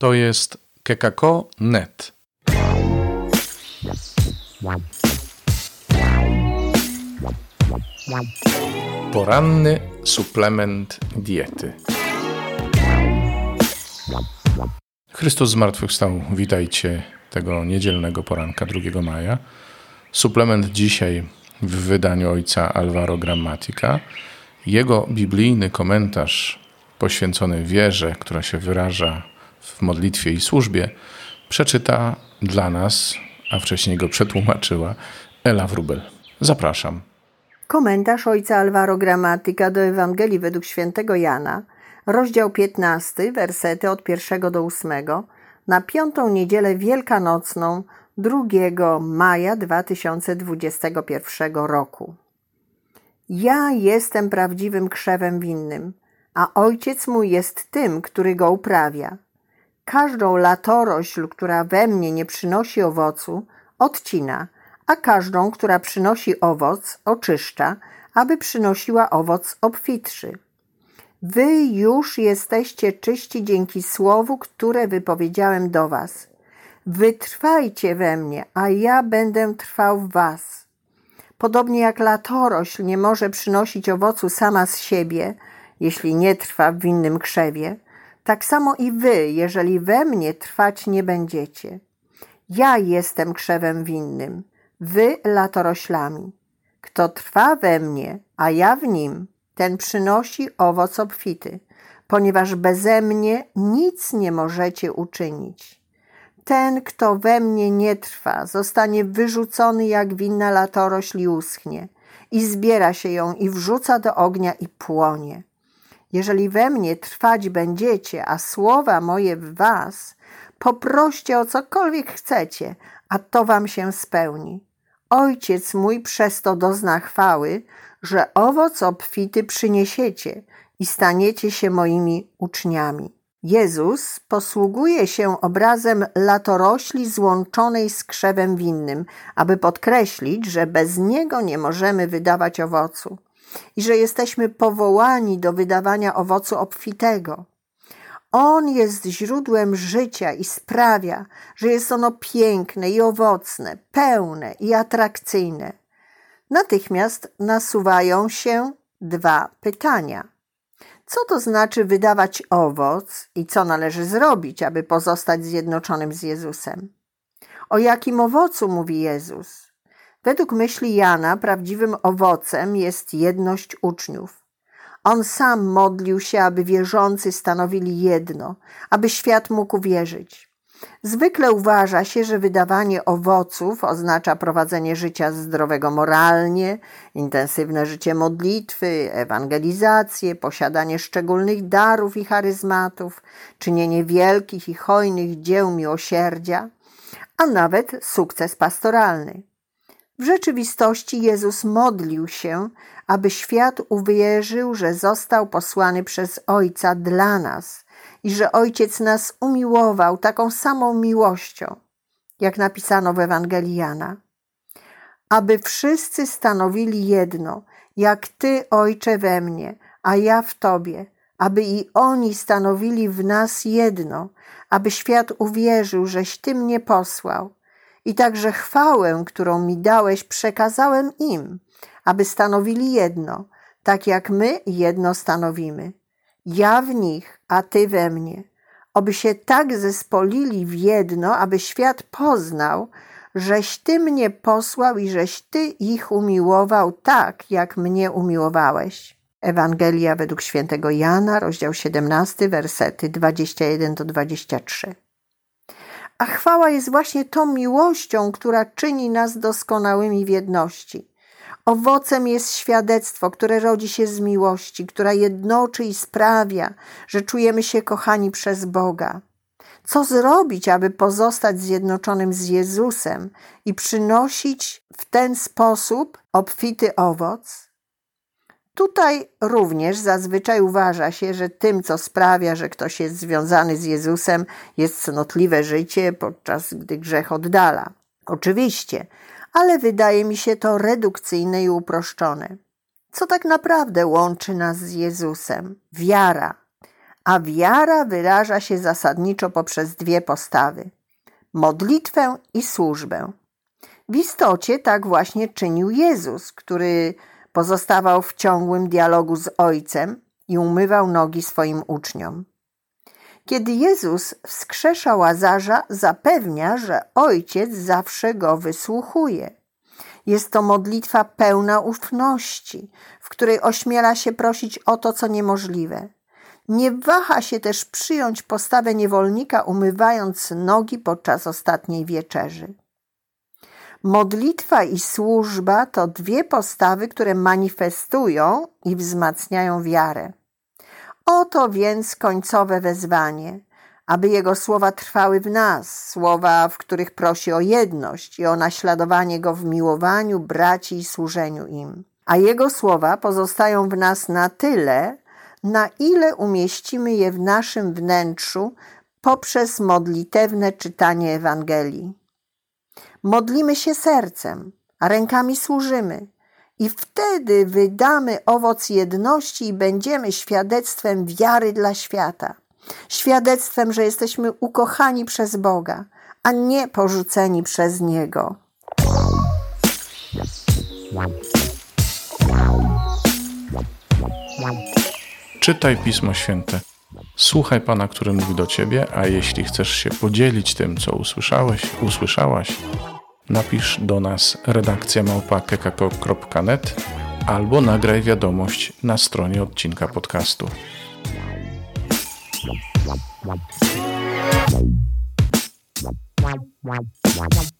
To jest kekako.net. Poranny suplement diety. Chrystus zmartwychwstał. Witajcie tego niedzielnego poranka 2 maja. Suplement dzisiaj w wydaniu ojca Alvaro Grammatica. Jego biblijny komentarz poświęcony wierze, która się wyraża w modlitwie i służbie, przeczyta dla nas, a wcześniej go przetłumaczyła, Ela Wrubel. Zapraszam. Komentarz ojca Alvaro Gramatyka do Ewangelii według świętego Jana, rozdział 15, wersety od 1 do 8, na piątą niedzielę wielkanocną 2 maja 2021 roku. Ja jestem prawdziwym krzewem winnym, a ojciec mój jest tym, który go uprawia. Każdą latorośl, która we mnie nie przynosi owocu, odcina, a każdą, która przynosi owoc, oczyszcza, aby przynosiła owoc obfitszy. Wy już jesteście czyści dzięki słowu, które wypowiedziałem do was. Wytrwajcie we mnie, a ja będę trwał w was. Podobnie jak latorośl nie może przynosić owocu sama z siebie, jeśli nie trwa w winnym krzewie, tak samo i wy, jeżeli we mnie trwać nie będziecie. Ja jestem krzewem winnym, wy latoroślami. Kto trwa we mnie, a ja w nim, ten przynosi owoc obfity, ponieważ beze mnie nic nie możecie uczynić. Ten, kto we mnie nie trwa, zostanie wyrzucony jak winna latorośl i uschnie, i zbiera się ją i wrzuca do ognia i płonie. Jeżeli we mnie trwać będziecie, a słowa moje w was, poproście o cokolwiek chcecie, a to wam się spełni. Ojciec mój przez to dozna chwały, że owoc obfity przyniesiecie i staniecie się moimi uczniami. Jezus posługuje się obrazem latorośli złączonej z krzewem winnym, aby podkreślić, że bez niego nie możemy wydawać owocu i że jesteśmy powołani do wydawania owocu obfitego. On jest źródłem życia i sprawia, że jest ono piękne i owocne, pełne i atrakcyjne. Natychmiast nasuwają się dwa pytania. Co to znaczy wydawać owoc i co należy zrobić, aby pozostać zjednoczonym z Jezusem? O jakim owocu mówi Jezus? Według myśli Jana prawdziwym owocem jest jedność uczniów. On sam modlił się, aby wierzący stanowili jedno, aby świat mógł wierzyć. Zwykle uważa się, że wydawanie owoców oznacza prowadzenie życia zdrowego moralnie, intensywne życie modlitwy, ewangelizację, posiadanie szczególnych darów i charyzmatów, czynienie wielkich i hojnych dzieł miłosierdzia, a nawet sukces pastoralny. W rzeczywistości Jezus modlił się, aby świat uwierzył, że został posłany przez Ojca dla nas i że Ojciec nas umiłował taką samą miłością, jak napisano w Ewangelii Jana. Aby wszyscy stanowili jedno, jak Ty, Ojcze, we mnie, a ja w Tobie, aby i oni stanowili w nas jedno, aby świat uwierzył, żeś Ty mnie posłał i także chwałę, którą mi dałeś, przekazałem im, aby stanowili jedno, tak jak my jedno stanowimy. Ja w nich, a Ty we mnie. Oby się tak zespolili w jedno, aby świat poznał, żeś Ty mnie posłał i żeś Ty ich umiłował tak, jak mnie umiłowałeś. Ewangelia według świętego Jana, rozdział 17, wersety 21 do 23. A chwała jest właśnie tą miłością, która czyni nas doskonałymi w jedności. Owocem jest świadectwo, które rodzi się z miłości, która jednoczy i sprawia, że czujemy się kochani przez Boga. Co zrobić, aby pozostać zjednoczonym z Jezusem i przynosić w ten sposób obfity owoc? Tutaj również zazwyczaj uważa się, że tym, co sprawia, że ktoś jest związany z Jezusem, jest cnotliwe życie, podczas gdy grzech oddala. Oczywiście, ale wydaje mi się to redukcyjne i uproszczone. Co tak naprawdę łączy nas z Jezusem? Wiara. a wiara wyraża się zasadniczo poprzez dwie postawy modlitwę i służbę. W istocie tak właśnie czynił Jezus, który pozostawał w ciągłym dialogu z Ojcem i umywał nogi swoim uczniom. Kiedy Jezus wskrzesza Łazarza, zapewnia, że Ojciec zawsze go wysłuchuje. Jest to modlitwa pełna ufności, w której ośmiela się prosić o to, co niemożliwe. Nie waha się też przyjąć postawę niewolnika, umywając nogi podczas ostatniej wieczerzy. Modlitwa i służba to dwie postawy, które manifestują i wzmacniają wiarę. Oto więc końcowe wezwanie, aby Jego słowa trwały w nas, słowa, w których prosi o jedność i o naśladowanie Go w miłowaniu braci i służeniu im. A Jego słowa pozostają w nas na tyle, na ile umieścimy je w naszym wnętrzu poprzez modlitewne czytanie Ewangelii. Modlimy się sercem, a rękami służymy. I wtedy wydamy owoc jedności i będziemy świadectwem wiary dla świata. Świadectwem, że jesteśmy ukochani przez Boga, a nie porzuceni przez Niego. Czytaj Pismo Święte. Słuchaj Pana, który mówi do Ciebie, a jeśli chcesz się podzielić tym, co usłyszałeś, usłyszałaś, napisz do nas redakcja małpa.kekako.net albo nagraj wiadomość na stronie odcinka podcastu. Wow, wow, wow.